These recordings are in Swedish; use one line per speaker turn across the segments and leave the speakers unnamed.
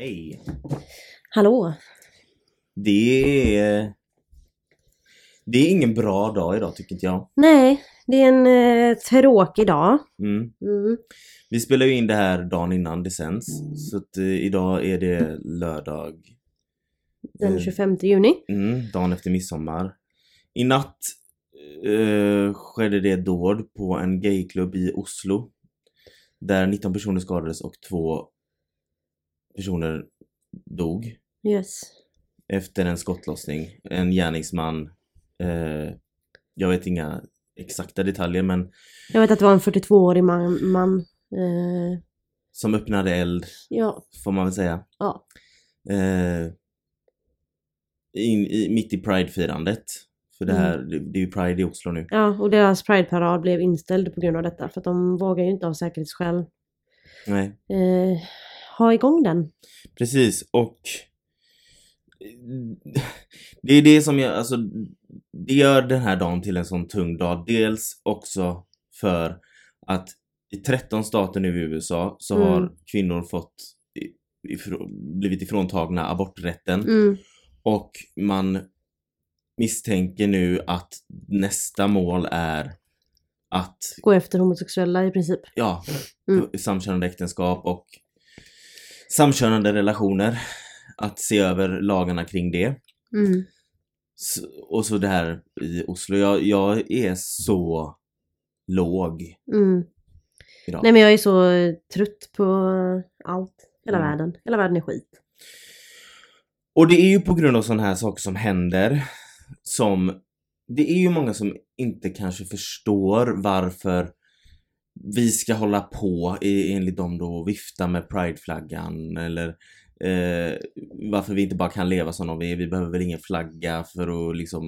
Hej!
Hallå?
Det är... Det är ingen bra dag idag tycker inte jag.
Nej, det är en eh, tråkig dag.
Mm.
Mm.
Vi spelar ju in det här dagen innan det sänds. Så att eh, idag är det lördag.
Den
Eh.
25 juni.
Mm, dagen efter midsommar. I natt eh, skedde det ett dåd på en gayklubb i Oslo. Där 19 personer skadades och två personer dog.
Yes.
efter en skottlossning. En gärningsman. Eh, jag vet inga exakta detaljer men
Jag vet att det var en 42-årig man. man eh,
som öppnade eld
ja,
får man väl säga.
ja.
Eh, in, i, mitt i Pride-firandet. För det här, det, det är ju Pride i Oslo nu.
ja, och deras Pride-parad blev inställd på grund av detta. För att de vågar ju inte av säkerhetsskäl
Nej,
eh, ha igång den.
precis och det är det som jag, alltså det gör den här dagen till en sån tung dag. Dels också för att i 13 stater nu i USA så
Mm.
har kvinnor fått blivit ifråntagna aborträtten
Mm.
och man misstänker nu att nästa mål är att,
Gå efter homosexuella i princip.
ja,
Mm.
samkönade äktenskap och samkönade relationer. Att se över lagarna kring det.
Mm.
Och så det här i Oslo. Jag, jag är så låg
Mm.
idag.
Nej men jag är så trött på allt. Hela
Mm.
världen. Hela världen är skit.
Och det är ju på grund av sådana här saker som händer som det är ju många som inte kanske förstår varför vi ska hålla på enligt dem då och vifta med prideflaggan eller eh, varför vi inte bara kan leva som vi är. Vi behöver väl ingen flagga för att liksom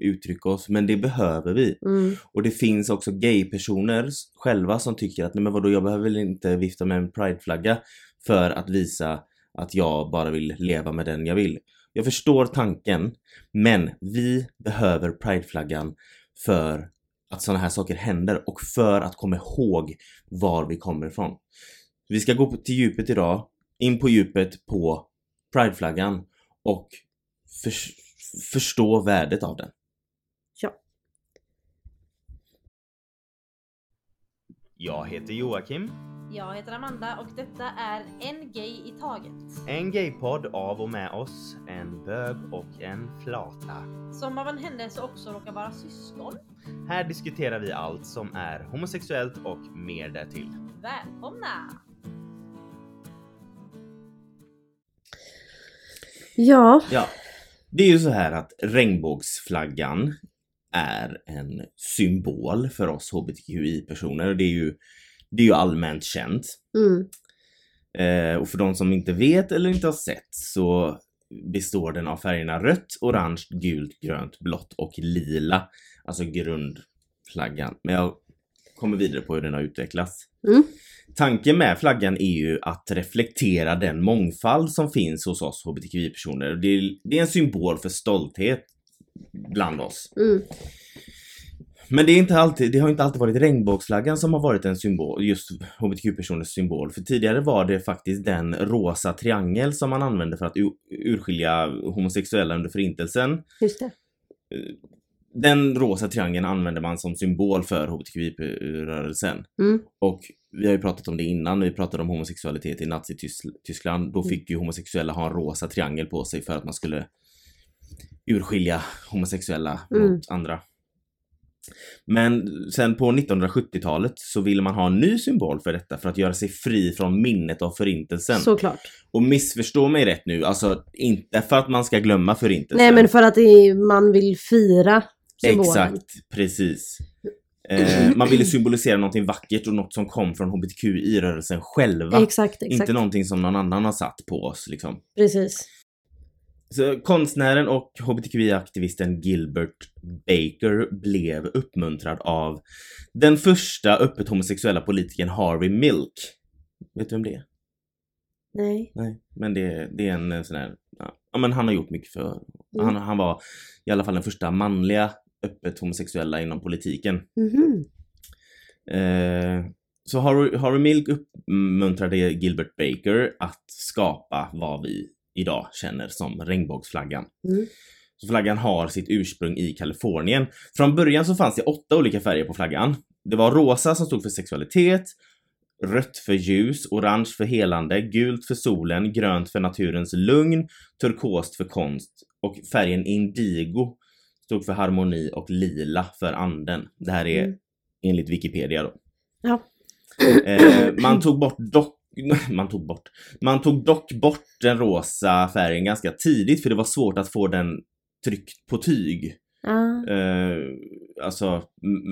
uttrycka oss men det behöver vi.
Mm.
Och det finns också gaypersoner själva som tycker att nej men vadå jag behöver väl inte vifta med en prideflagga för att visa att jag bara vill leva med den jag vill. Jag förstår tanken men vi behöver prideflaggan för att sådana här saker händer och för att komma ihåg var vi kommer ifrån. Vi ska gå på- till djupet idag, in på djupet på prideflaggan och förs- förstå värdet av den.
Ja.
Jag heter Joakim.
Jag heter Amanda och detta är En Gay i Taget.
En gaypodd av och med oss, en bög och en flata.
Som av en händelse också råkar vara syskon.
Här diskuterar vi allt som är homosexuellt och mer därtill.
Välkomna!
Ja.
Ja, det är ju så här att regnbågsflaggan är en symbol för oss hbtqi-personer och det är ju, det är ju allmänt känt.
Mm.
Eh, och för de som inte vet eller inte har sett så består den av färgerna rött, orange, gult, grönt, blått och lila. Alltså grundflaggan. Men jag kommer vidare på hur den har utvecklats.
Mm.
Tanken med flaggan är ju att reflektera den mångfald som finns hos oss hbtqi-personer. Det är, det är en symbol för stolthet bland oss.
Mm.
Men det, är inte alltid, det har inte alltid varit regnbågsflaggan som har varit en symbol, just hbtq-personers symbol. För tidigare var det faktiskt den rosa triangel som man använde för att urskilja homosexuella under förintelsen.
Just det.
Den rosa triangeln använde man som symbol för hbtqi-rörelsen.
Mm.
Och vi har ju pratat om det innan, vi pratade om homosexualitet i Nazityskland. Då fick ju homosexuella ha en rosa triangel på sig för att man skulle urskilja homosexuella
Mm.
mot andra. Men sen på 1970-talet så ville man ha en ny symbol för detta för att göra sig fri från minnet av förintelsen.
Såklart.
Och missförstå mig rätt nu, alltså inte för att man ska glömma förintelsen.
Nej men för att man vill fira symbolen.
Exakt, precis. Eh, man ville symbolisera någonting vackert och något som kom från hbtqi-rörelsen själva.
Exakt, exakt.
Inte någonting som någon annan har satt på oss liksom.
Precis.
Så konstnären och hbtqi-aktivisten Gilbert Baker blev uppmuntrad av den första öppet homosexuella politikern Harvey Milk. Vet du vem det är?
Nej.
Nej, men det, det är en eh, sån här, ja, ja men han har gjort mycket för,
Mm.
han, han var i alla fall den första manliga öppet homosexuella inom politiken.
Mhm.
Eh, så Harry, Harry Milk uppmuntrade Gilbert Baker att skapa vad vi idag känner som regnbågsflaggan.
Mm.
Så flaggan har sitt ursprung i Kalifornien. Från början så fanns det åtta olika färger på flaggan. Det var rosa som stod för sexualitet, rött för ljus, orange för helande, gult för solen, grönt för naturens lugn, turkost för konst och färgen indigo stod för harmoni och lila för anden. Det här är
Mm.
enligt Wikipedia då.
Ja.
Eh, man tog bort dock man tog bort. Man tog dock bort den rosa färgen ganska tidigt för det var svårt att få den tryckt på tyg.
Ah.
Eh, alltså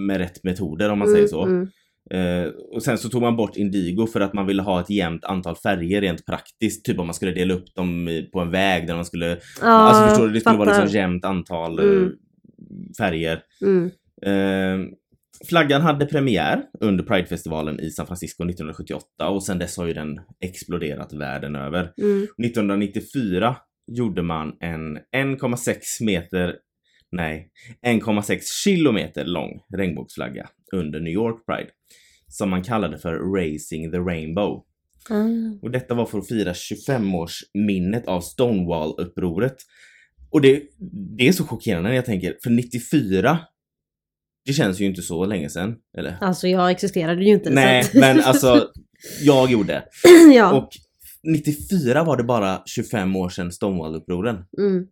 med rätt metoder om man säger så. Eh, och sen så tog man bort indigo för att man ville ha ett jämnt antal färger rent praktiskt. Typ om man skulle dela upp dem i- på en väg där man skulle...
Ja,
alltså förstår du? Det skulle vara
fattar.
liksom jämnt antal eh,
Mm.
färger.
Mm.
Eh, flaggan hade premiär under Pridefestivalen i San Francisco 1978 och sen dess har ju den exploderat världen över.
Mm.
1994 gjorde man en 1,6 meter, nej, 1,6 kilometer lång regnbågsflagga under New York Pride. Som man kallade för Racing the Rainbow.
Ah.
Och detta var för att fira 25-årsminnet av Stonewall-upproret. Och det, det är så chockerande när jag tänker, för 94 det känns ju inte så länge sedan, eller?
Alltså jag existerade ju inte. så
Nej,
att-
men alltså jag gjorde.
ja.
Och 94 var det bara 25 år sedan Stonewall-upproren.
mm.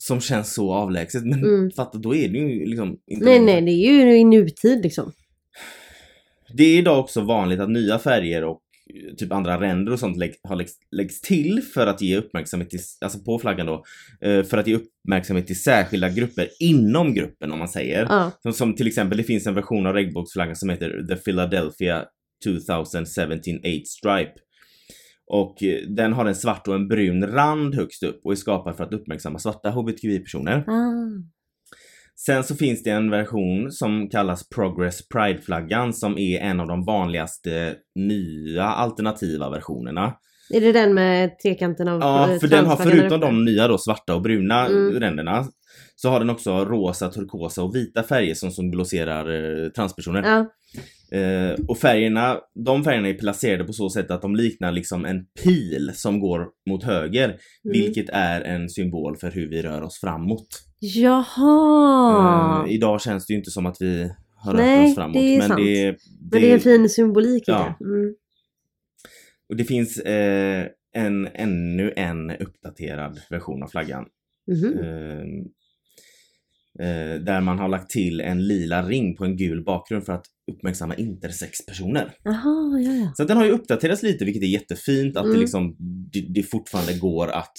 Som känns så avlägset. Men
Mm.
fatta, då är det ju liksom inte
Nej, nej, det är ju i nutid liksom.
Det är idag också vanligt att nya färger och eh, typ andra ränder och sånt lägg, har läggs, läggs till för att ge uppmärksamhet till, alltså på flaggan då, eh, för att ge uppmärksamhet till särskilda grupper inom gruppen om man säger.
Ja.
Som, som till exempel, det finns en version av regnbågsflaggan som heter The Philadelphia 2017 8 Stripe. Och eh, den har en svart och en brun rand högst upp och är skapad för att uppmärksamma svarta hbtqi-personer.
Ah.
Sen så finns det en version som kallas Progress Pride-flaggan som är en av de vanligaste nya alternativa versionerna.
Är det den med trekanten av
Ja, för den har förutom de nya då svarta och bruna
Mm.
ränderna så har den också rosa, turkosa och vita färger som symboliserar eh, transpersoner.
Ja.
Eh, och färgerna, de färgerna är placerade på så sätt att de liknar liksom en pil som går mot höger,
Mm.
vilket är en symbol för hur vi rör oss framåt.
Jaha!
Eh, idag känns det ju inte som att vi har rört
Nej,
oss framåt.
det är
men,
sant.
det, det,
Men det är en fin symbolik i
Ja.
det. Mm.
och det finns eh, en, ännu en uppdaterad version av flaggan.
Mhm.
Eh, eh, där man har lagt till en lila ring på en gul bakgrund för att uppmärksamma intersexpersoner.
Jaha, ja ja.
Så den har ju uppdaterats lite vilket är jättefint att det
Mm.
liksom det, det fortfarande går att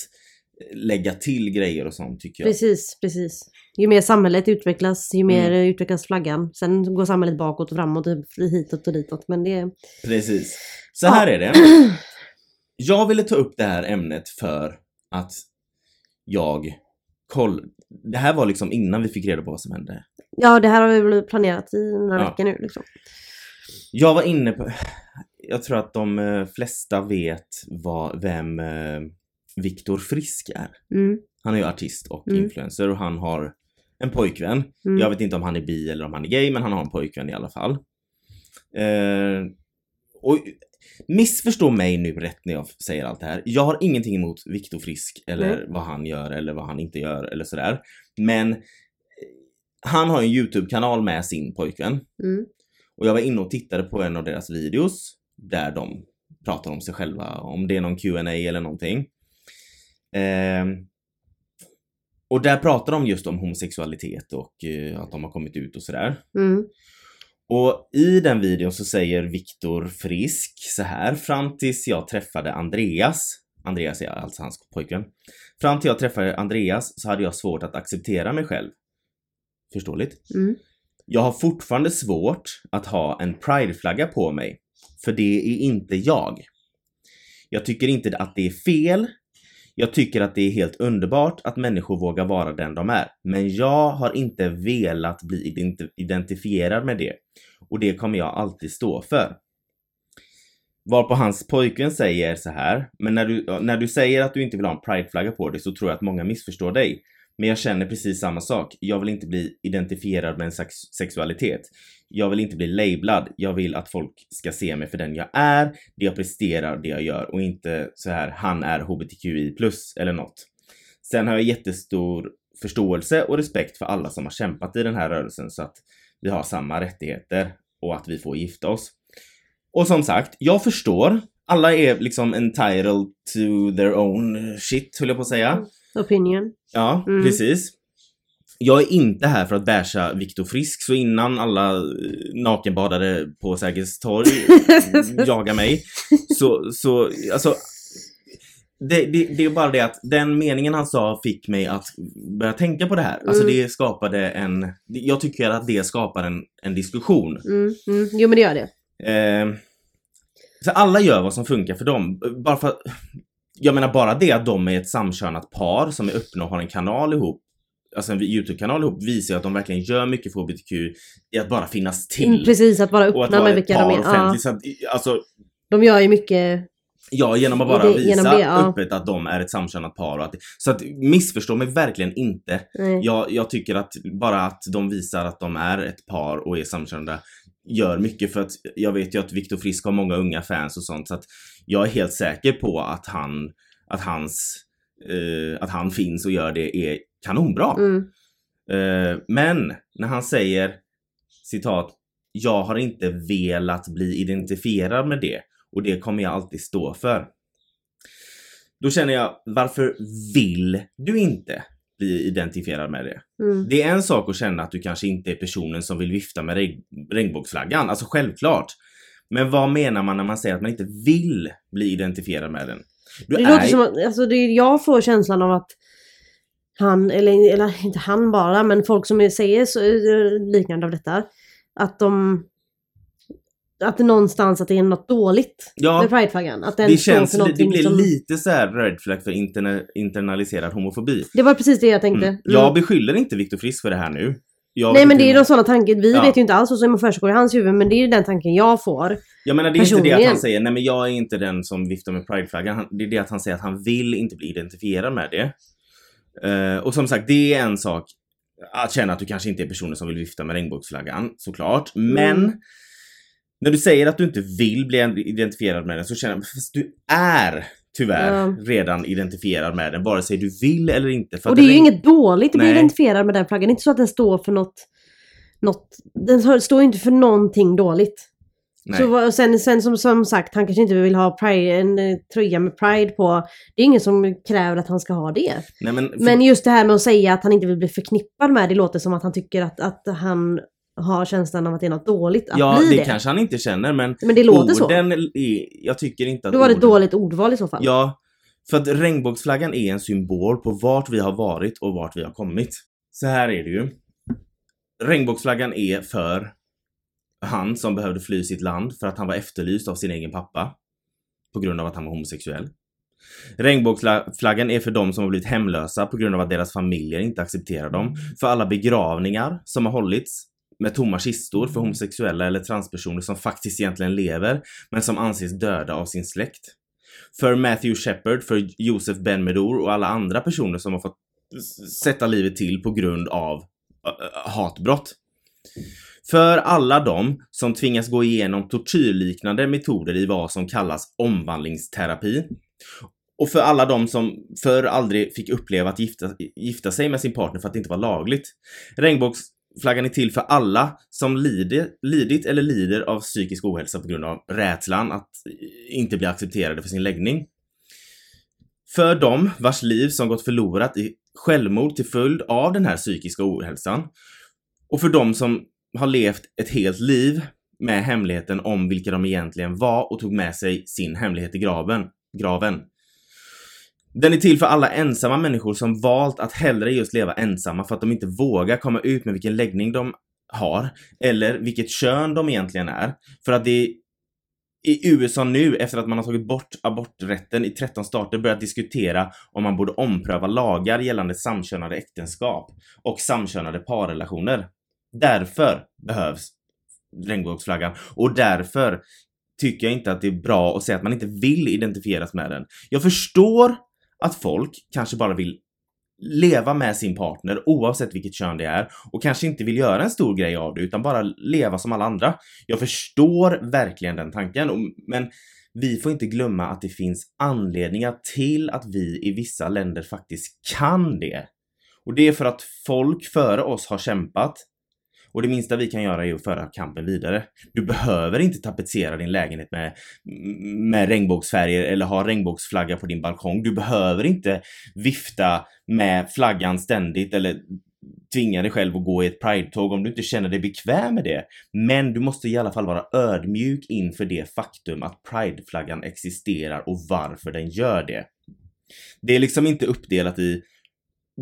lägga till grejer och sånt tycker jag.
Precis, precis. Ju mer samhället utvecklas, ju mer
Mm.
eh, utvecklas flaggan. Sen går samhället bakåt och framåt, och hitåt och ditåt. Men det...
Precis. Så
Ja.
här är det. Jag ville ta upp det här ämnet för att jag koll... Det här var liksom innan vi fick reda på vad som hände.
Ja, det här har vi planerat i några
Ja.
veckor nu liksom.
Jag var inne på... Jag tror att de eh, flesta vet vad, vem eh, Viktor Frisk är.
Mm.
Han är ju artist och
Mm.
influencer och han har en pojkvän.
Mm.
Jag vet inte om han är bi eller om han är gay, men han har en pojkvän i alla fall. Eh, och missförstå mig nu rätt när jag säger allt det här. Jag har ingenting emot Viktor Frisk eller
Nej.
vad han gör eller vad han inte gör eller sådär. Men eh, han har en YouTube-kanal med sin pojkvän
Mm.
och jag var inne och tittade på en av deras videos där de pratar om sig själva, om det är någon Q&A eller någonting. Ehm, och där pratar de just om homosexualitet och eh, att de har kommit ut och sådär.
Mm.
Och i den videon så säger Viktor Frisk så här, fram tills jag träffade Andreas, Andreas är alltså hans pojkvän. Fram till jag träffade Andreas så hade jag svårt att acceptera mig själv. Förståeligt?
Mm.
Jag har fortfarande svårt att ha en prideflagga på mig. För det är inte jag. Jag tycker inte att det är fel. Jag tycker att det är helt underbart att människor vågar vara den de är. Men jag har inte velat bli identifierad med det. Och det kommer jag alltid stå för. Varpå hans pojkvän säger så här, men när du, när du säger att du inte vill ha en prideflagga på dig så tror jag att många missförstår dig. Men jag känner precis samma sak. Jag vill inte bli identifierad med en sex sexualitet. Jag vill inte bli lablad. Jag vill att folk ska se mig för den jag är, det jag presterar, det jag gör och inte så här han är hbtqi plus eller något. Sen har jag jättestor förståelse och respekt för alla som har kämpat i den här rörelsen så att vi har samma rättigheter och att vi får gifta oss. Och som sagt, jag förstår. Alla är liksom entitled to their own shit, höll jag på att säga.
Opinion.
Ja,
Mm.
precis. Jag är inte här för att basha Viktor Frisk, så innan alla eh, nakenbadare på Sergels torg jagar mig, så, så alltså det, det, det är bara det att den meningen han sa fick mig att börja tänka på det här. Alltså
Mm.
det skapade en... Jag tycker att det skapar en, en diskussion.
Mm, mm. Jo men det gör det.
Eh, så alla gör vad som funkar för dem. Bara för att, jag menar bara det att de är ett samkönat par som är öppna och har en kanal ihop, alltså en Youtube-kanal ihop, visar ju att de verkligen gör mycket för HBTQ i att bara finnas till.
Mm, Precis, att vara
och att
öppna
vara
med vilka de är. Ja.
Så att, alltså,
de gör ju mycket.
ja, genom att bara
Det-
visa
det, ja.
öppet att de är ett samkönat par. Och att, så att missförstå mig verkligen inte. Jag, jag tycker att bara att de visar att de är ett par och är samkönade gör mycket för att jag vet ju att Viktor Frisk har många unga fans och sånt så att jag är helt säker på att han, att hans, eh, att han finns och gör det är kanonbra.
Mm.
Eh, men när han säger citat jag har inte velat bli identifierad med det och det kommer jag alltid stå för. Då känner jag, varför vill du inte bli identifierad med det?
Mm.
Det är en sak att känna att du kanske inte är personen som vill vifta med reg- regnbågsflaggan, alltså självklart. Men vad menar man när man säger att man inte vill bli identifierad med den? Du
Det
är...
låter som att, alltså det, jag får känslan av att han, eller, eller inte han bara, men folk som säger så, eh, liknande av detta, att de att det någonstans att det är något dåligt
Ja.
med prideflaggan. Att den
det känns,
för
det blir
som...
lite så här red flag för interna- internaliserad homofobi.
Det var precis det jag tänkte.
Mm.
Mm.
Jag beskyller inte Viktor Frisk för det här nu. Jag
Nej men det är de sådana tankar, vi
Ja.
vet ju inte alls vad som försiggår i hans huvud men det är den tanken jag får.
Jag menar det är inte det att
personligen.
han säger nej men jag är inte den som viftar med prideflaggan. Det är det att han säger att han vill inte bli identifierad med det. Eh, och som sagt, det är en sak att känna att du kanske inte är personen som vill vifta med regnbågsflaggan, såklart. Men
Mm.
när du säger att du inte vill bli identifierad med den så känner jag, fast du är tyvärr
Ja.
redan identifierad med den, vare sig du vill eller inte. För
Och det är ju
regn-
inget dåligt att bli identifierad med den flaggan. Det är inte så att den står för något... något den står ju inte för någonting dåligt.
Nej.
Så, sen, sen som, som sagt, han kanske inte vill ha pride, en eh, tröja med pride på. Det är ingen som kräver att han ska ha det.
Nej, men, för-
Men just det här med att säga att han inte vill bli förknippad med det låter som att han tycker att, att han har känslan av att det är något dåligt att
ja,
bli
det,
det.
kanske han inte känner men
Men det låter så.
orden är, jag tycker inte att
Då var det ett
orden-
dåligt ordval i så fall.
Ja, för att regnbågsflaggan är en symbol på vart vi har varit och vart vi har kommit. Så här är det ju. Regnbågsflaggan är för han som behövde fly sitt land för att han var efterlyst av sin egen pappa. På grund av att han var homosexuell. Regnbågsflaggan är för de som har blivit hemlösa på grund av att deras familjer inte accepterar dem. För alla begravningar som har hållits med tomma kistor för homosexuella eller transpersoner som faktiskt egentligen lever men som anses döda av sin släkt. För Matthew Shepard, för Josef Ben Medour och alla andra personer som har fått sätta livet till på grund av hatbrott. För alla de som tvingas gå igenom tortyrliknande metoder i vad som kallas omvandlingsterapi. Och för alla de som förr aldrig fick uppleva att gifta, gifta sig med sin partner för att det inte var lagligt. Regnbågs flaggar är till för alla som lider, lidit eller lider av psykisk ohälsa på grund av rädslan att inte bli accepterade för sin läggning. För dem vars liv som gått förlorat i självmord till följd av den här psykiska ohälsan. Och för dem som har levt ett helt liv med hemligheten om vilka de egentligen var och tog med sig sin hemlighet i graven. graven. Den är till för alla ensamma människor som valt att hellre just leva ensamma för att de inte vågar komma ut med vilken läggning de har eller vilket kön de egentligen är. För att det i USA nu, efter att man har tagit bort aborträtten i 13 stater, börjat diskutera om man borde ompröva lagar gällande samkönade äktenskap och samkönade parrelationer. Därför behövs regnbågsflaggan och därför tycker jag inte att det är bra att säga att man inte vill identifieras med den. Jag förstår att folk kanske bara vill leva med sin partner oavsett vilket kön det är och kanske inte vill göra en stor grej av det utan bara leva som alla andra. Jag förstår verkligen den tanken men vi får inte glömma att det finns anledningar till att vi i vissa länder faktiskt kan det. Och det är för att folk före oss har kämpat och det minsta vi kan göra är att föra kampen vidare. Du behöver inte tapetsera din lägenhet med, med regnbågsfärger eller ha regnbågsflagga på din balkong. Du behöver inte vifta med flaggan ständigt eller tvinga dig själv att gå i ett pridetåg om du inte känner dig bekväm med det. Men du måste i alla fall vara ödmjuk inför det faktum att prideflaggan existerar och varför den gör det. Det är liksom inte uppdelat i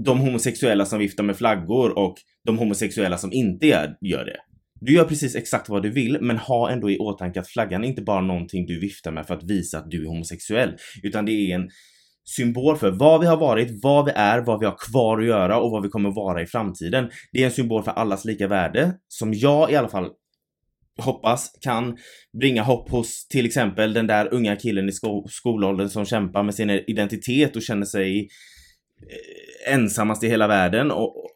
de homosexuella som viftar med flaggor och de homosexuella som inte gör, gör det. Du gör precis exakt vad du vill, men ha ändå i åtanke att flaggan är inte bara någonting du viftar med för att visa att du är homosexuell, utan det är en symbol för vad vi har varit, vad vi är, vad vi har kvar att göra och vad vi kommer vara i framtiden. Det är en symbol för allas lika värde som jag i alla fall hoppas kan bringa hopp hos till exempel den där unga killen i sko skolåldern som kämpar med sin identitet och känner sig eh, Eh, ensammast i hela världen och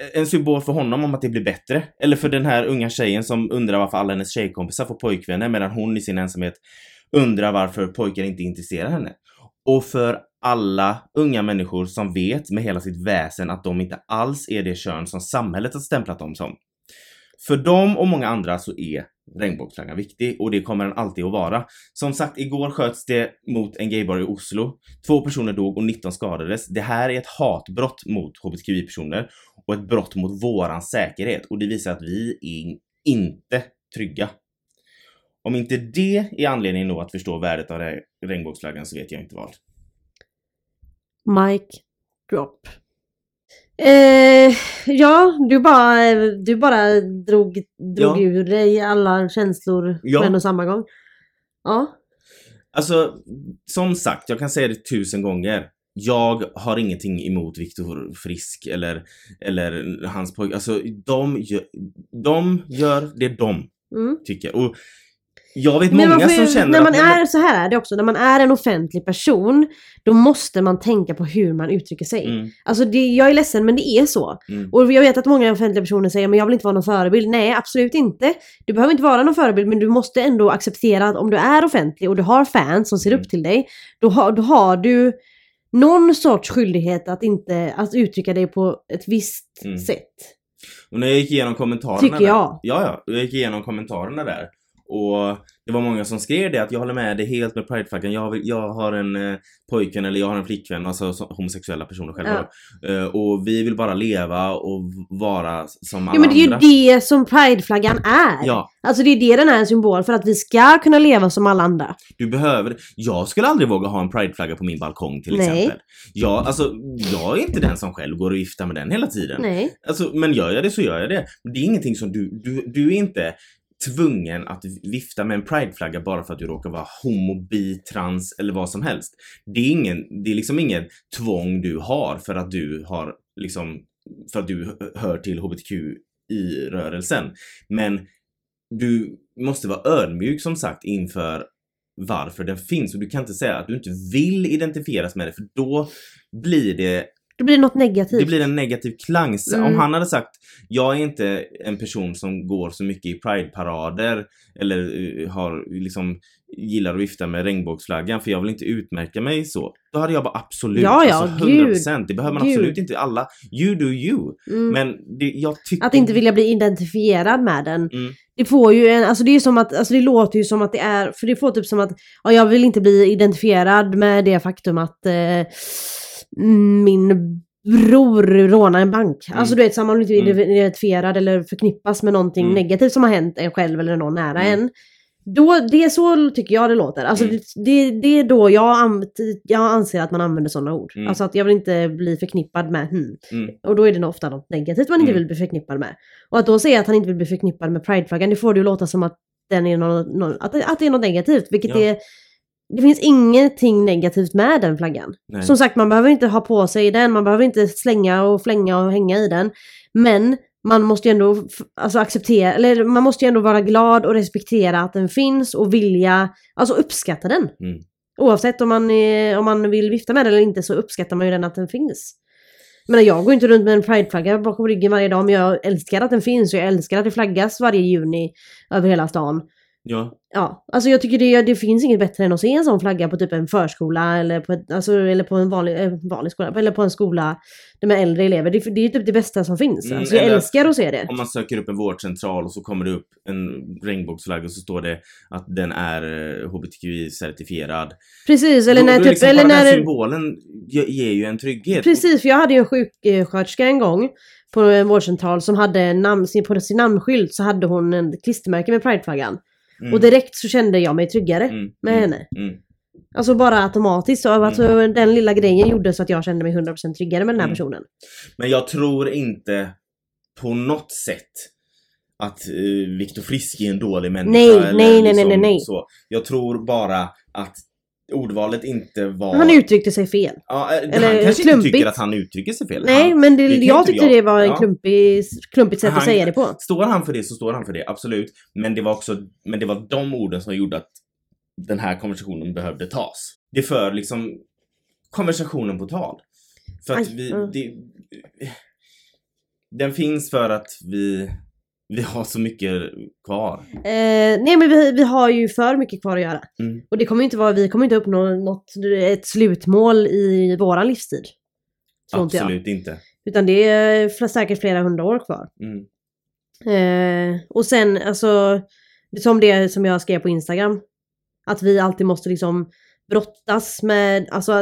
eh, en symbol för honom om att det blir bättre. Eller för den här unga tjejen som undrar varför alla hennes tjejkompisar får pojkvänner medan hon i sin ensamhet undrar varför pojkar inte intresserar henne. Och för alla unga människor som vet med hela sitt väsen att de inte alls är det kön som samhället har stämplat dem som. För dem och många andra så är regnbågsflaggan viktig och det kommer den alltid att vara. Som sagt, igår sköts det mot en gaybar i Oslo. Två personer dog och 19 skadades. Det här är ett hatbrott mot hbtqi-personer och ett brott mot våran säkerhet och det visar att vi är inte trygga. Om inte det är anledningen nog att förstå värdet av regnbågsflaggan så vet jag inte vad.
Mike drop. Eh, ja, du bara, du bara drog, drog
Ja.
ur dig alla känslor
Ja.
på en och samma gång. Ja.
Alltså, som sagt, jag kan säga det tusen gånger. Jag har ingenting emot Viktor Frisk eller, eller hans pojke. Alltså, de gör, de gör det de
Mm.
tycker. Och jag vet
Men
många
får
som känner
när man
att...
är, så här är det också, när man är en offentlig person, då måste man tänka på hur man uttrycker sig.
Mm,
Alltså det, jag är ledsen men det är så.
mm,
Och jag vet att många offentliga personer säger men jag vill inte vara någon förebild. Nej, absolut inte. Du behöver inte vara någon förebild men du måste ändå acceptera att om du är offentlig och du har fans som ser
Mm.
upp till dig, då har, då har du någon sorts skyldighet att inte att uttrycka dig på ett visst
Mm.
sätt.
Och när jag gick igenom kommentarerna
Tycker
där,
jag.
Ja, ja. Jag gick igenom kommentarerna där. Och det var många som skrev det att jag håller med dig helt med prideflaggan. Jag, jag har en eh, pojkvän eller jag har en flickvän, alltså så, homosexuella personer själva då. Eh, Och vi vill bara leva och vara som alla
Ja men det är
andra.
ju det som prideflaggan är.
Ja,
Alltså det är det den är en symbol för att vi ska kunna leva som alla andra.
du behöver Jag skulle aldrig våga ha en prideflagga på min balkong till
Nej.
exempel. Jag, alltså, jag är inte den som själv går och viftar med den hela tiden.
Nej.
Alltså, men gör jag det så gör jag det. Det är ingenting som du, du, du är inte tvungen att vifta med en prideflagga bara för att du råkar vara homo, bi, trans eller vad som helst. Det är, ingen, det är liksom ingen tvång du har för att du har liksom, för att du hör till hbtqi-rörelsen. Men du måste vara ödmjuk som sagt inför varför den finns och du kan inte säga att du inte vill identifieras med det för då blir det
då blir det något negativt.
det blir en negativ klang.
Mm.
Om han hade sagt jag är inte en person som går så mycket i prideparader eller eh, har liksom gillar att vifta med regnbågsflaggan för jag vill inte utmärka mig så. Då hade jag bara absolut,
Ja, ja,
alltså
gud.
100%. Det behöver man
Gud.
absolut inte. Alla, you do you.
Mm.
Men det, jag tycker...
Att inte vilja bli identifierad med den.
Mm.
Det får ju en, alltså det är som att, alltså det låter ju som att det är, för det får typ som att, ja jag vill inte bli identifierad med det faktum att eh, min bror rånar en bank.
Mm.
Alltså du vet, så man vill inte
Mm.
identifierad eller förknippas med någonting
Mm.
negativt som har hänt en själv eller någon nära
Mm.
en. Då, det är så tycker jag det låter. Alltså
Mm.
det, det, är då jag, jag anser att man använder sådana ord.
Mm.
Alltså att jag vill inte bli förknippad med hmm.
Mm.
Och då är det nog ofta något negativt man inte
Mm.
vill bli förknippad med. Och att då säga att han inte vill bli förknippad med prideflaggan, det får det ju låta som att, den är någon, någon, att, det- att det är något negativt. Vilket
Ja.
är... Det finns ingenting negativt med den flaggan.
Nej.
Som sagt, man behöver inte ha på sig den, man behöver inte slänga och flänga och hänga i den. Men man måste ju ändå alltså acceptera, eller man måste ju ändå vara glad och respektera att den finns och vilja, alltså uppskatta den.
Mm.
Oavsett om man, är, om man vill vifta med den eller inte så uppskattar man ju den att den finns. Menar jag går inte runt med en prideflagga bakom ryggen varje dag men jag älskar att den finns och jag älskar att det flaggas varje juni över hela stan.
Ja,
Ja, alltså jag tycker det, det finns inget bättre än att se en sån flagga på typ en förskola eller på, ett, alltså, eller på en vanlig, eh, vanlig skola, eller på en skola med äldre elever. Det, det är typ det bästa som finns.
Mm,
alltså, jag
eller-
älskar att se det.
om man söker upp en vårdcentral och så kommer det upp en regnbågsflagga och så står det att den är eh, HBTQI-certifierad.
Precis, eller
Då-
när
då
typ,
liksom
eller
bara den
när...
symbolen ge- ger ju en trygghet.
Precis, för jag hade ju en sjuksköterska en gång på en vårdcentral som hade namn, på sin namnskylt så hade hon en klistermärke med prideflaggan.
Mm,
Och direkt så kände jag mig tryggare
mm,
med
mm,
henne.
Mm.
Alltså bara automatiskt. Så, alltså, Den lilla grejen gjorde så att jag kände mig 100% tryggare med den här
Mm.
personen.
Men jag tror inte på något sätt att uh, Viktor Frisk är en dålig människa.
Nej,
eller
nej, nej,
liksom
nej, nej.
Så. Jag tror bara att ordvalet inte var...
Han uttryckte sig fel.
Ja, eh,
eller
han kanske
klumpigt.
inte tycker att han uttrycker sig fel.
Nej,
han,
men det,
det
jag tyckte
jag.
det var en klumpig, klumpigt sätt att
Han-
säga det på.
Står han för det så står han för det, absolut. Men det var också men det var de orden som gjorde att den här konversationen behövde tas. Det för liksom konversationen på tal. För att
Aj,
vi...
ja.
Det, den finns för att vi, vi har så mycket kvar.
Eh, nej men vi, vi har ju för mycket kvar att göra.
Mm.
Och det kommer inte vara, vi kommer inte uppnå något, ett slutmål i våran livstid. Inte.
Absolut inte.
Utan det är säkert flera hundra år kvar.
Mm.
Eh, och sen alltså, som det som jag skrev på Instagram. Att vi alltid måste liksom brottas med, alltså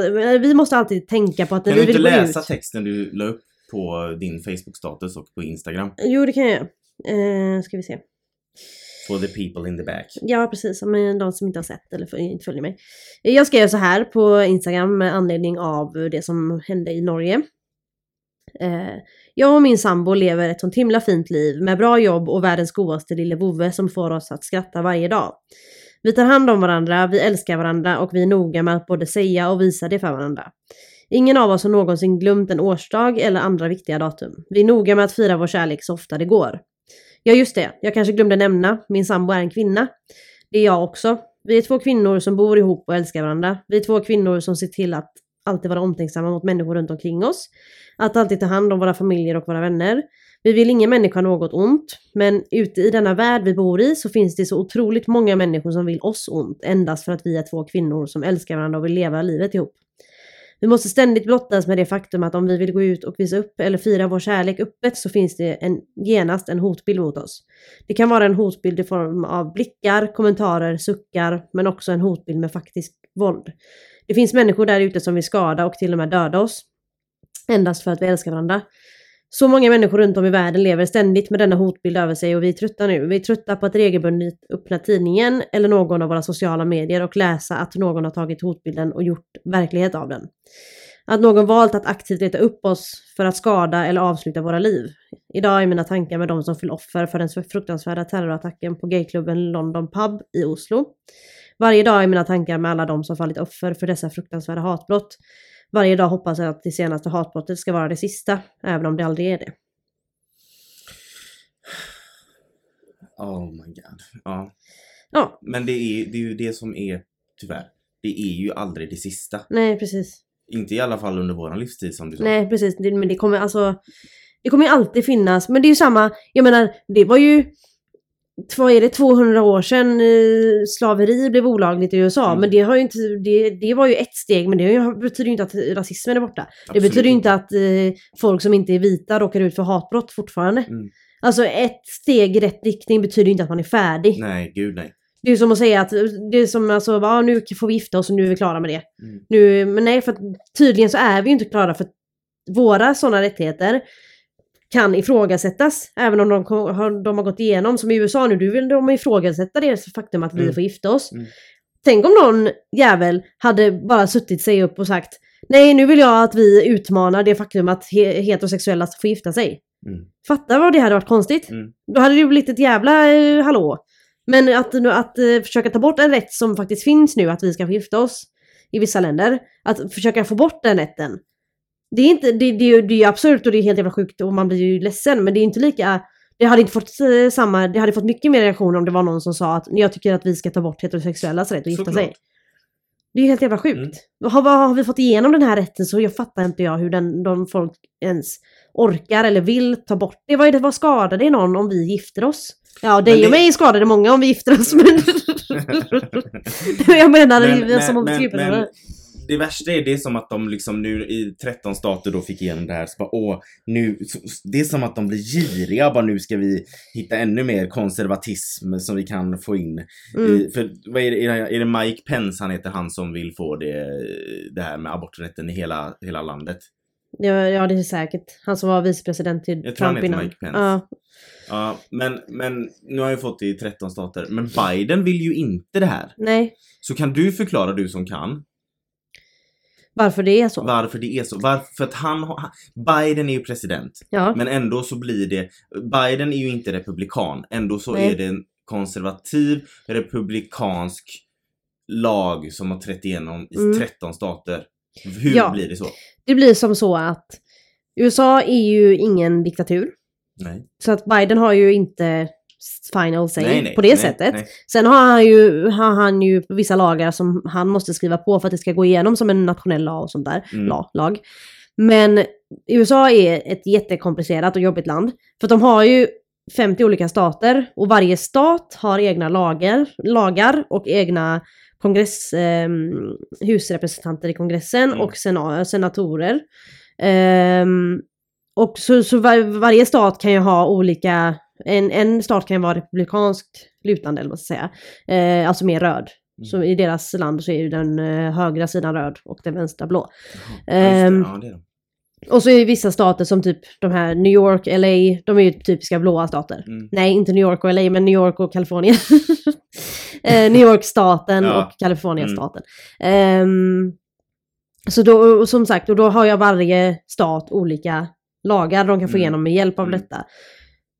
vi måste alltid tänka på att när
Kan
vi
du inte
vill gå
läsa
ut.
texten du la upp på din Facebook-status och på Instagram?
Jo det kan jag göra. Eh, ska vi se.
For the people in the back.
Ja precis, men de som inte har sett eller inte följer mig. Jag skrev så här på Instagram med anledning av det som hände i Norge. Eh, jag och min sambo lever ett sånt himla fint liv med bra jobb och världens godaste lille vovve som får oss att skratta varje dag. Vi tar hand om varandra, vi älskar varandra och vi är noga med att både säga och visa det för varandra. Ingen av oss har någonsin glömt en årsdag eller andra viktiga datum. Vi är noga med att fira vår kärlek så ofta det går. Ja just det, jag kanske glömde nämna, min sambo är en kvinna. Det är jag också. Vi är två kvinnor som bor ihop och älskar varandra. Vi är två kvinnor som ser till att alltid vara omtänksamma mot människor runt omkring oss. Att alltid ta hand om våra familjer och våra vänner. Vi vill ingen människa något ont, men ute i denna värld vi bor i så finns det så otroligt många människor som vill oss ont endast för att vi är två kvinnor som älskar varandra och vill leva livet ihop. Vi måste ständigt blottas med det faktum att om vi vill gå ut och visa upp eller fira vår kärlek öppet så finns det en, genast en hotbild mot oss. Det kan vara en hotbild i form av blickar, kommentarer, suckar, men också en hotbild med faktisk våld. Det finns människor där ute som vill skada och till och med döda oss. Endast för att vi älskar varandra. Så många människor runt om i världen lever ständigt med denna hotbild över sig och vi är trötta nu. Vi är trötta på att regelbundet öppna tidningen eller någon av våra sociala medier och läsa att någon har tagit hotbilden och gjort verklighet av den. Att någon valt att aktivt leta upp oss för att skada eller avsluta våra liv. Idag är mina tankar med de som föll offer för den fruktansvärda terrorattacken på gayklubben London Pub i Oslo. Varje dag är mina tankar med alla de som fallit offer för dessa fruktansvärda hatbrott. Varje dag hoppas jag att det senaste hatbrottet ska vara det sista, även om det aldrig är det.
Oh my god. Ja.
Ja,
Men det är, det är ju det som är, tyvärr, det är ju aldrig det sista.
nej precis.
Inte i alla fall under våran livstid som du sa.
Nej precis, det, men det kommer alltså... Det kommer ju alltid finnas, men det är ju samma, jag menar, det var ju... Vad är det, 200 år sedan eh, slaveri blev olagligt i USA,
Mm.
men det har inte, det, det var ju ett steg, men det betyder ju inte att rasismen är borta. Det
Absolut
betyder ju inte att eh, folk som inte är vita råkar ut för hatbrott fortfarande.
Mm.
Alltså ett steg i rätt riktning betyder ju inte att man är färdig.
Nej, gud nej.
Det är som att säga att det är som alltså, ja, nu får vi gifta oss och nu är vi klara med det.
Mm.
Nu, men nej, för tydligen så är vi ju inte klara för våra sådana rättigheter kan ifrågasättas. Även om de, har, de har gått igenom, som i USA nu, du vill de ifrågasätta det faktum att vi
Mm.
får gifta oss.
Mm.
Tänk om någon jävel hade bara suttit sig upp och sagt Nej, nu vill jag att vi utmanar det faktum att he- heterosexuella får gifta sig.
Mm.
Fatta vad det hade varit konstigt.
Mm.
Då hade det blivit ett jävla eh, hallå. Men att, att eh, försöka ta bort en rätt som faktiskt finns nu, att vi ska få gifta oss i vissa länder. Att försöka få bort den rätten. Det är inte, det, det, det är absurt och det är helt jävla sjukt och man blir ju ledsen. Men det är inte lika, det hade inte fått eh, samma, det hade fått mycket mer reaktioner om det var någon som sa att jag tycker att vi ska ta bort heterosexuellas rätt att gifta sig. Det är ju helt jävla sjukt.
Mm.
Har, har vi fått igenom den här rätten så jag fattar inte jag hur den, de folk ens orkar eller vill ta bort det. Vad, är det, vad skadar det någon om vi gifter oss? Ja, dig
Men
och
det-
mig skadar det många om vi gifter oss men... jag menar
Men,
det är som om
men, men, men det värsta är det är som att de liksom nu i 13 stater då fick igenom det här så bara åh, nu, det är som att de blir giriga bara nu ska vi hitta ännu mer konservatism som vi kan få in.
Mm.
I, för vad är det, är det- Mike Pence han heter han som vill få det, det här med aborträtten i hela, hela landet?
Ja, ja, det är säkert. Han som var vicepresident till
Jag tror han
Trump
heter
innan.
Mike Pence.
Ja.
Ja, men, men nu har jag fått det i 13 stater. Men Biden vill ju inte det här.
Nej,
Så kan du förklara, du som kan,
varför det är så.
varför det är så? Varför, för att han han- Biden är ju president.
Ja.
Men ändå så blir det, Biden är ju inte republikan. Ändå så
Nej.
är det en konservativ republikansk lag som har trätt igenom i
Mm.
13 stater. Hur
Ja.
blir det så?
Det blir som så att USA är ju ingen diktatur.
Nej.
Så att Biden har ju inte final say
nej, nej,
på det
nej,
sättet. Sen har han, ju, har han ju vissa lagar som han måste skriva på för att det ska gå igenom som en nationell lag och sånt där.
Mm.
La, lag. Men USA är ett jättekomplicerat och jobbigt land. För de har ju 50 olika stater och varje stat har egna lagar, lagar och egna kongress, eh, husrepresentanter i kongressen
Mm.
och sena, senatorer. Ehm, och så, så var, varje stat kan ju ha olika, en, en stat kan ju vara republikanskt lutande eller vad man ska säga. Eh, alltså mer röd.
Mm.
Så i deras land så är ju den eh, högra sidan röd och den vänstra blå.
Jaha. Ja, det.
Och så är det vissa stater som typ de här New York, LA, de är ju typiska blåa stater.
Mm.
Nej, inte New York och LA, men New York och Kalifornien. eh, New York-staten
Ja.
och Kalifornien-staten. Ehm, så då, och som sagt, och då har jag varje stat olika lagar de kan få
Mm.
igenom med hjälp av
Mm.
detta.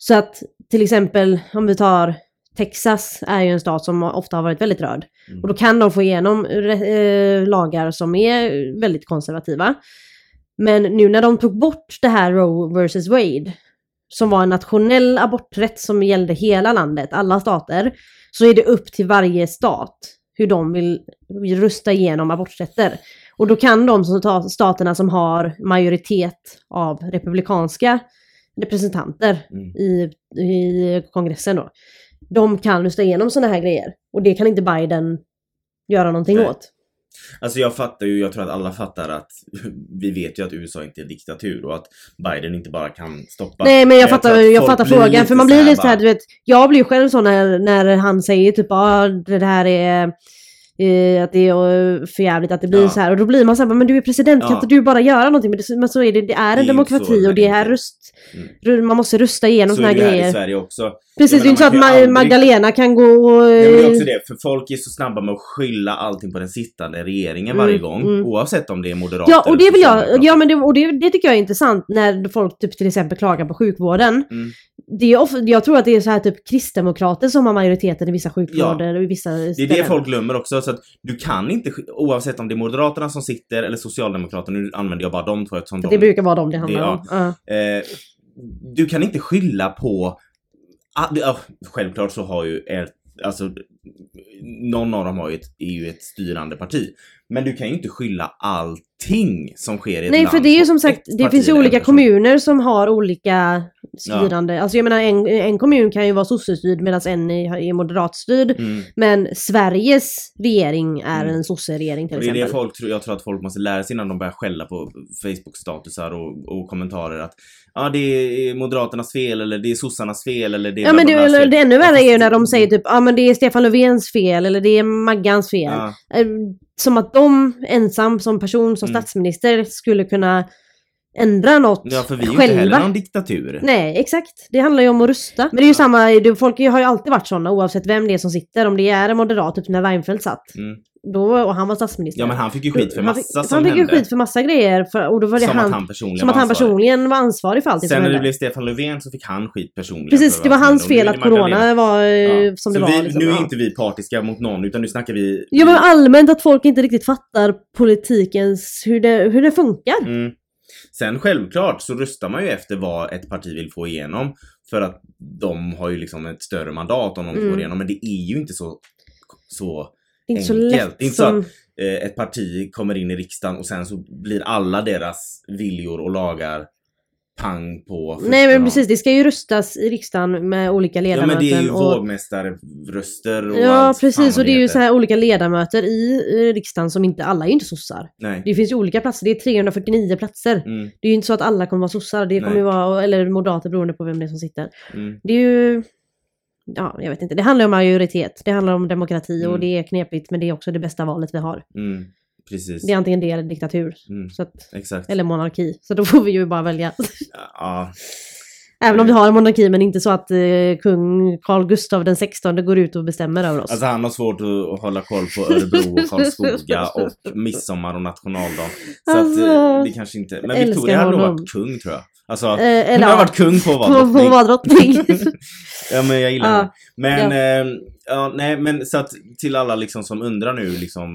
Så att till exempel om vi tar Texas är ju en stat som ofta har varit väldigt röd.
Mm.
Och då kan de få igenom eh, lagar som är väldigt konservativa. Men nu när de tog bort det här Roe vs Wade, som var en nationell aborträtt som gällde hela landet, alla stater, så är det upp till varje stat hur de vill rösta igenom aborträtter. Och då kan de som staterna som har majoritet av republikanska representanter
Mm.
i, i kongressen då. De kan rösta igenom sådana här grejer. Och det kan inte Biden göra någonting
Nej.
åt.
Alltså jag fattar ju, jag tror att alla fattar att vi vet ju att USA inte är en diktatur och att Biden inte bara kan stoppa.
Nej men jag,
tror
fattar,
att
jag fattar frågan för man blir lite såhär, du vet, jag blir själv så när, när han säger typ ah, det här är eh, att det är eh, för jävligt att det blir
Ja.
så här och då blir man såhär, men du är president, kan
Ja.
inte du bara göra någonting? Men, det, men så är det, det är
är
en
ju inte
demokrati
så
och det är röst,
Mm.
man måste rösta igenom
Så
såna
är
här
det här i
grejer.
Sverige också.
Precis,
Jag
det är inte så att
menar, kan ju aldrig-
Magdalena kan gå och...
Nej, men det är också
eh,
det, för folk är så snabba med att skylla allting på den sittande regeringen
Mm,
varje gång.
mm.
Oavsett om det är moderater
Ja, och det vill jag, ja men det, och det, det tycker jag är intressant när folk typ till exempel klagar på sjukvården.
Mm.
Det är ofta, jag tror att det är så här typ kristdemokrater som har majoriteten i vissa sjukvårder och i vissa
Det är
ställen.
det folk glömmer också, så att du kan inte, oavsett om det är Moderaterna som sitter eller Socialdemokraterna, nu använder jag bara de två eftersom
För
de
det brukar vara dem det handlar
Det-
om. Ja.
Eh, du kan inte skylla på... Ah, det, självklart så har ju er, alltså, någon av dem har ju ett, är ju ett styrande parti. Men du kan ju inte skylla allting som sker i ett
Nej
land
för det är ju som sagt,
ett
det finns ju olika kommuner som har olika styrande. Alltså jag menar en, en kommun kan ju vara sossestyrd medan en är, är moderatstyrd.
Mm.
Men Sveriges regering är
Mm.
en sosseregering till
Och det är
exempel.
det folk tror, jag tror att folk måste lära sig innan de börjar skälla på Facebook-statusar och, och kommentarer att ja det är Moderaternas fel eller det är sossarnas fel eller det är
Ja men det, eller, det ännu värre är ju när de säger typ, ja men det är Stefan Löfvens fel eller det är Maggans fel.
Ja,
Eh, Som att de ensam som person, som
Mm.
statsminister skulle kunna ändra något
ja för vi är ju
själva.
inte heller någon diktatur.
Nej, exakt. Det handlar ju om att rusta. Men det är ju samma, det, folk har ju alltid varit sådana oavsett vem det är som sitter. Om det är en moderat, typ när Reinfeldt satt.
Mm.
Då, och han var statsminister.
Ja men han fick ju skit för
han fick,
massa som
Han fick ju
hände.
skit för massa grejer. För, och då var det
som
han,
att han personligen
som
var
att han
ansvarig.
personligen var ansvarig för allting
Sen när det blev Stefan Löfven så fick han skit personligen.
Precis, det var hans fel att corona var eh,
Ja.
som
så
det
vi,
var. Liksom.
Nu är
Ja.
inte vi partiska mot någon utan nu snackar vi...
Ja men allmänt att folk inte riktigt fattar politikens, hur det, hur det funkar.
Mm. Sen självklart så röstar man ju efter vad ett parti vill få igenom. För att de har ju liksom ett större mandat om de
Mm.
får igenom. Men det är ju inte så, så
inte så
enkelt.
lätt
Det är inte så
som...
eh, ett parti kommer in i riksdagen och sen så blir alla deras viljor och lagar pang på
Nej men precis, det ska ju röstas i riksdagen med olika
Ja
ledamöter.
men det är ju
och...
vågmästarröster och
Ja
allt
precis och det är ju så här olika ledamöter i riksdagen som inte, alla är ju inte sossar.
Nej.
Det finns ju olika platser, det är 349 platser.
Mm,
Det är ju inte så att alla kommer vara sossar, det kommer
Nej.
ju vara, eller moderater beroende på vem det är som sitter.
mm,
Det är ju, ja jag vet inte, det handlar om majoritet, det handlar om demokrati och
Mm.
det är knepigt men det är också det bästa valet vi har.
mm. Precis.
Det är antingen det eller diktatur,
Mm,
så att,
exakt.
eller monarki. Så då får vi ju bara välja.
Ja,
Även om vi har en monarki men inte så att eh, kung Carl Gustav den 16 går ut och bestämmer över oss.
Alltså han har svårt att hålla koll på Örebro och Karlskoga och midsommar och nationaldag. Så
Alltså,
att eh, det kanske inte... Men Victoria hade nog varit kung tror jag. Alltså,
Eh,
hon
eller
har
ja,
varit kung på att vara drottning. Ja men jag gillar
Ja.
henne. Men,
Ja.
eh, ja nej men så att till alla liksom som undrar nu liksom,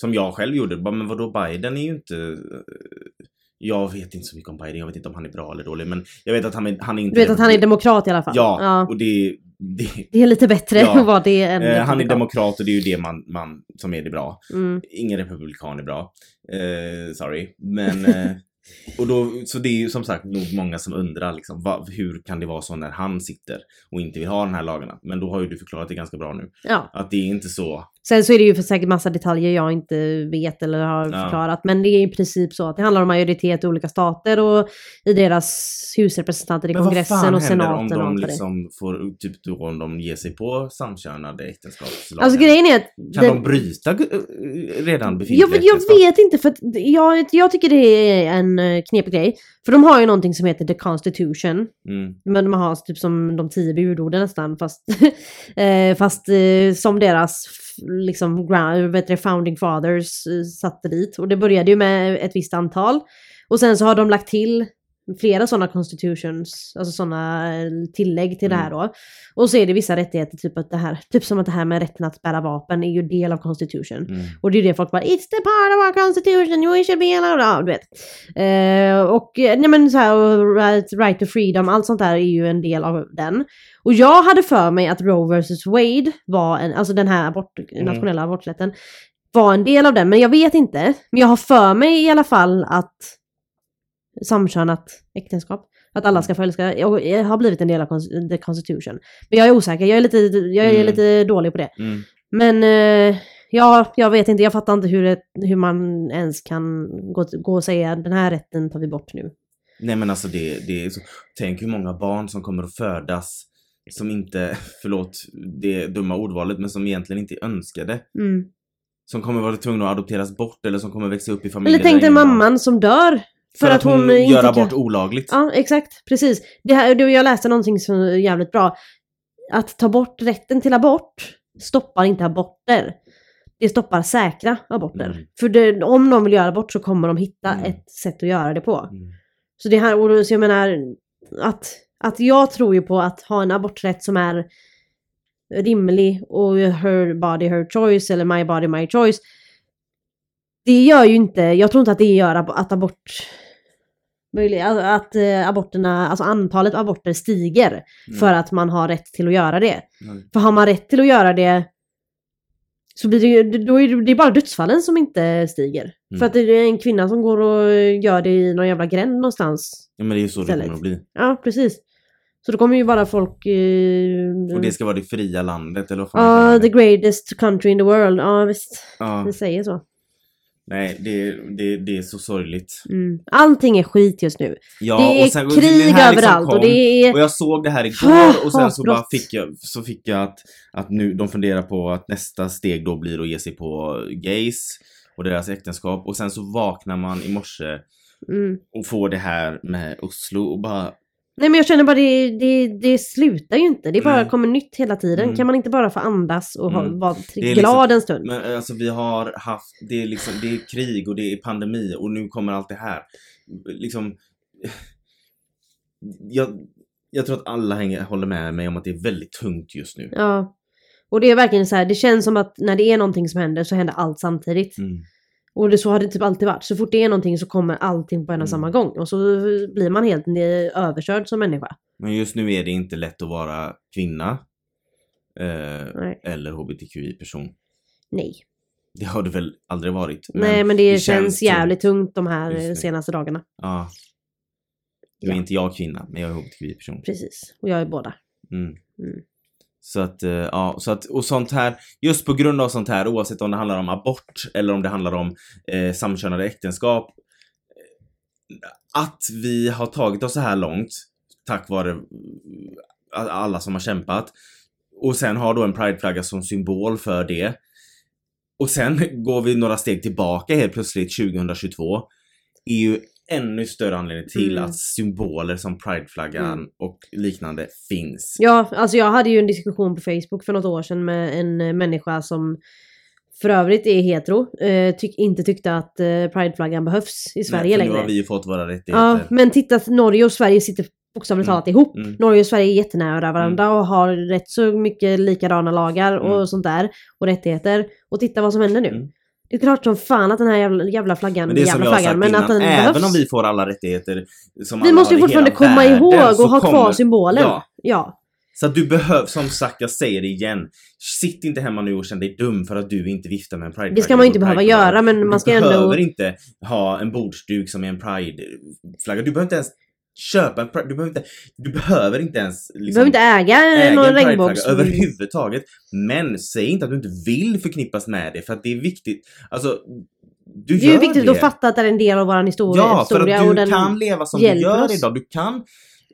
som jag själv gjorde, bara, men vadå Biden är ju inte... eh, Jag vet inte så mycket om Biden, jag vet inte om han är bra eller dålig men jag vet att han är, han är inte...
Du vet att han är demokrat i alla fall?
Ja, och det, det
Det är lite bättre
Ja.
att vara det än
eh, han är demokrat och det är ju det man, man som är det bra.
Mm.
Ingen republikan är bra. Eh, sorry. Men... Eh, och då, så det är ju som sagt nog många som undrar liksom, vad, hur kan det vara så när han sitter och inte vill ha de här lagarna? Men då har ju du förklarat det ganska bra nu.
Ja.
Att det är inte så.
Sen så är det ju för säkert massa detaljer jag inte vet eller har
Ja.
förklarat. Men det är i princip så att det handlar om majoritet i olika stater och i deras husrepresentanter i
Men vad
kongressen
fan
och
händer om
senaten och
de
allt vad det är.
liksom får, typ då om de ger sig på samkönade äktenskapslagar?
Alltså grejen är att...
Kan
den-
de bryta redan
jag,
befintliga
jag
äktenskap?
vet inte för att jag, jag tycker det är en eh, knepig grej. För de har ju någonting som heter the constitution.
Mm,
Men de har typ som de tio budorden nästan fast, eh, fast eh, som deras liksom gra- vet det, founding fathers eh, satte dit. Och det började ju med ett visst antal. Och sen så har de lagt till flera sådana constitutions, alltså sådana tillägg till det här då. Och så är det vissa rättigheter, typ att det här, typ som att det här med rätten att bära vapen är ju del av constitution.
mm,
Och det är det folk bara It's the part of our constitution, you should be allowed. Ja, du vet. Eh, och eh, nej men så här, right to freedom, allt sånt där är ju en del av den. Och jag hade för mig att Roe vs Wade var en, alltså den här abort,
Mm.
nationella aborträtten, var en del av den. Men jag vet inte. Men jag har för mig i alla fall att samkönat äktenskap, att alla ska få älska, jag, har blivit en del av cons- the constitution. Men jag är osäker, jag är lite, jag är
Mm.
lite dålig på det.
mm.
Men eh, ja, jag vet inte, jag fattar inte hur, det, hur man ens kan gå, gå och säga den här rätten tar vi bort nu.
Nej men alltså det, det är så. Tänk hur många barn som kommer att födas som inte, förlåt det dumma ordvalet, men som egentligen inte är önskade.
Mm.
Som kommer vara tvungna att adopteras bort eller som kommer växa upp i familjer
Eller tänk dig mamman som dör. För, att, hon, inte
gör
kan...
abort olagligt.
Ja, exakt. Precis. Det här, jag läste någonting som är jävligt bra. Att ta bort rätten till abort stoppar inte aborter. Det stoppar säkra aborter.
Mm.
För det, om de vill göra abort så kommer de hitta
Mm.
ett sätt att göra det på.
Mm.
Så det här, och så jag menar att, att jag tror ju på att ha en aborträtt som är rimlig och her body her choice eller my body my choice. Det gör ju inte, jag tror inte att det gör att abort möjlig- att, att eh, aborterna, alltså antalet aborter stiger
Mm.
för att man har rätt till att göra det.
Mm.
För har man rätt till att göra det så blir det ju, då är det, det bara dödsfallen som inte stiger.
Mm.
För att det är en kvinna som går och gör det i någon jävla gränd någonstans.
Ja men det är ju så det
Istället.
kommer att bli.
Ja, precis. Så då kommer ju bara folk... Eh,
Och det ska vara det fria landet eller vad fan
Ja, the
det?
greatest country in the world. Ja, visst.
Ja,
Det säger så.
Nej det, det, det är så sorgligt.
Mm. Allting är skit just nu.
Ja,
det är
och sen-
krig
här liksom
överallt och
kom,
det är...
Och jag såg det här igår och sen så bara fick jag, så fick jag att, att nu, de funderar på att nästa steg då blir att ge sig på gays och deras äktenskap och sen så vaknar man i morse
Mm.
och får det här med Oslo och bara
Nej men jag känner bara det, det, det slutar ju inte. Det bara
Nej.
kommer nytt hela tiden.
Mm.
Kan man inte bara få andas och ha,
Mm.
vara
är
glad en stund?
Men alltså vi har haft, det är liksom, det är krig och det är pandemi och nu kommer allt det här. Liksom, jag, jag tror att alla hänger, håller med mig om att det är väldigt tungt just nu.
Ja. Och det är verkligen så här, det känns som att när det är någonting som händer så händer allt samtidigt.
Mm.
Och det, så har det typ alltid varit. Så fort det är någonting så kommer allting på en och
Mm.
samma gång. Och så blir man helt överkörd som människa.
Men just nu är det inte lätt att vara kvinna. Eh, eller hbtqi-person.
Nej.
Det har det väl aldrig varit.
Nej men det, känns,
tungt.
jävligt tungt de här
det.
senaste dagarna.
Ja. Nu är
Ja.
inte jag kvinna, men jag är hbtqi-person.
Precis. Och jag är båda.
Mm.
Mm.
Så att, eh, ja, så att, och sånt här, just på grund av sånt här, oavsett om det handlar om abort eller om det handlar om eh, samkönade äktenskap, att vi har tagit oss så här långt tack vare eh, alla som har kämpat och sen har då en prideflagga som symbol för det. Och sen går vi några steg tillbaka helt plötsligt 2022 är ju ännu större anledning till
Mm.
att symboler som prideflaggan
Mm.
och liknande finns.
Ja, alltså jag hade ju en diskussion på Facebook för något år sedan med en eh, människa som för övrigt är hetero. Eh, tyck, inte tyckte att eh, prideflaggan behövs i Sverige
Nej,
längre.
Nu har vi ju fått våra rättigheter.
Ja, men titta att Norge och Sverige sitter bokstavligt
Mm.
talat ihop.
Mm.
Norge och Sverige är jättenära varandra och har rätt så mycket likadana lagar
Mm.
och sånt där. Och rättigheter. Och titta vad som händer nu. Det är klart som fan att den här jävla, jävla flaggan,
Men det är som
jävla
jag har sagt
flaggan, men
innan,
att den
även
behövs.
om vi får alla rättigheter som
Vi
alla
måste ju
har i
fortfarande
hela
komma
världen,
ihåg
så
och ha kvar
kommer-
symbolen.
Ja,
ja.
så att du behöver, som sagt jag säger det igen, sitt inte hemma nu och känn dig dum för att du inte viftar med en pride
Det ska man ju inte behöva göra men man ska
Du
ändå...
behöver inte ha en bordsduk som är en pride-flagga. Du behöver inte ens köpa en pride, du behöver inte, du behöver inte ens
Du
liksom,
behöver inte äga,
äga
någon regnbågs...
överhuvudtaget. Men säg inte att du inte vill förknippas med det för att det är viktigt. Alltså, du
Det är viktigt
det.
att fatta att det är en del av vår historia,
Ja, för att du
och
kan leva som du gör
oss.
idag. Du kan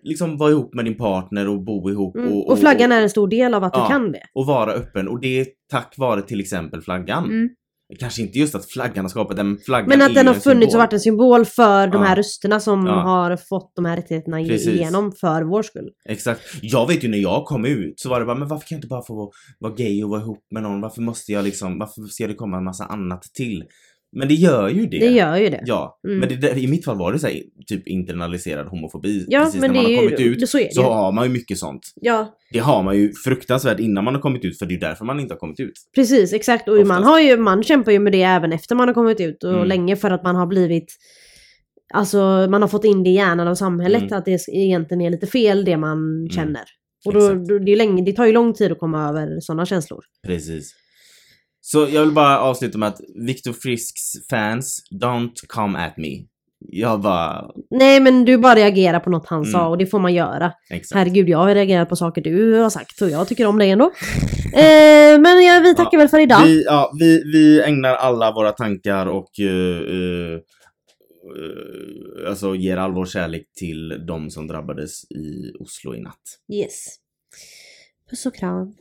liksom vara ihop med din partner och bo ihop
Mm.
och,
Och flaggan är en stor del av att
Ja.
du kan det.
och vara öppen. Och det är tack vare till exempel flaggan.
Mm.
Kanske inte just att flaggan har skapat den, flaggan
Men att den har
en
funnits
symbol.
och varit en symbol för de
Ja.
här rösterna som
Ja.
har fått de här rättigheterna
Precis.
igenom för vår skull.
Exakt. Jag vet ju när jag kom ut så var det bara, men varför kan jag inte bara få vara, vara gay och vara ihop med någon? Varför måste jag liksom, varför ska det komma en massa annat till? Men det gör ju det.
Det gör ju det.
Ja,
Mm.
men det, i mitt fall var det så här, typ internaliserad homofobi.
Ja,
Precis
men
när man har kommit
ju...
ut
så
så har man ju mycket sånt.
Ja,
Det har man ju fruktansvärt innan man har kommit ut för det är därför man inte har kommit ut.
precis. Exakt. Och
Oftast.
man, har ju, man kämpar ju med det även efter man har kommit ut och
Mm.
länge för att man har blivit... Alltså man har fått in det i hjärnan av samhället
Mm.
att det egentligen är lite fel det man känner. Och då, då, det, länge, det tar ju lång tid att komma över sådana känslor.
Precis. Så jag vill bara avsluta med att Viktor Frisks fans, don't come at me. Jag bara,
Nej men du bara reagerar på något han
Mm.
sa och det får man göra.
exakt.
Herregud, jag har reagerat på saker du har sagt och jag tycker om det ändå. eh, men ja, vi tackar väl för idag.
Vi, ja, vi, vi ägnar alla våra tankar och uh, uh, uh, alltså ger all vår kärlek till de som drabbades i Oslo i natt.
Yes. Puss och kram.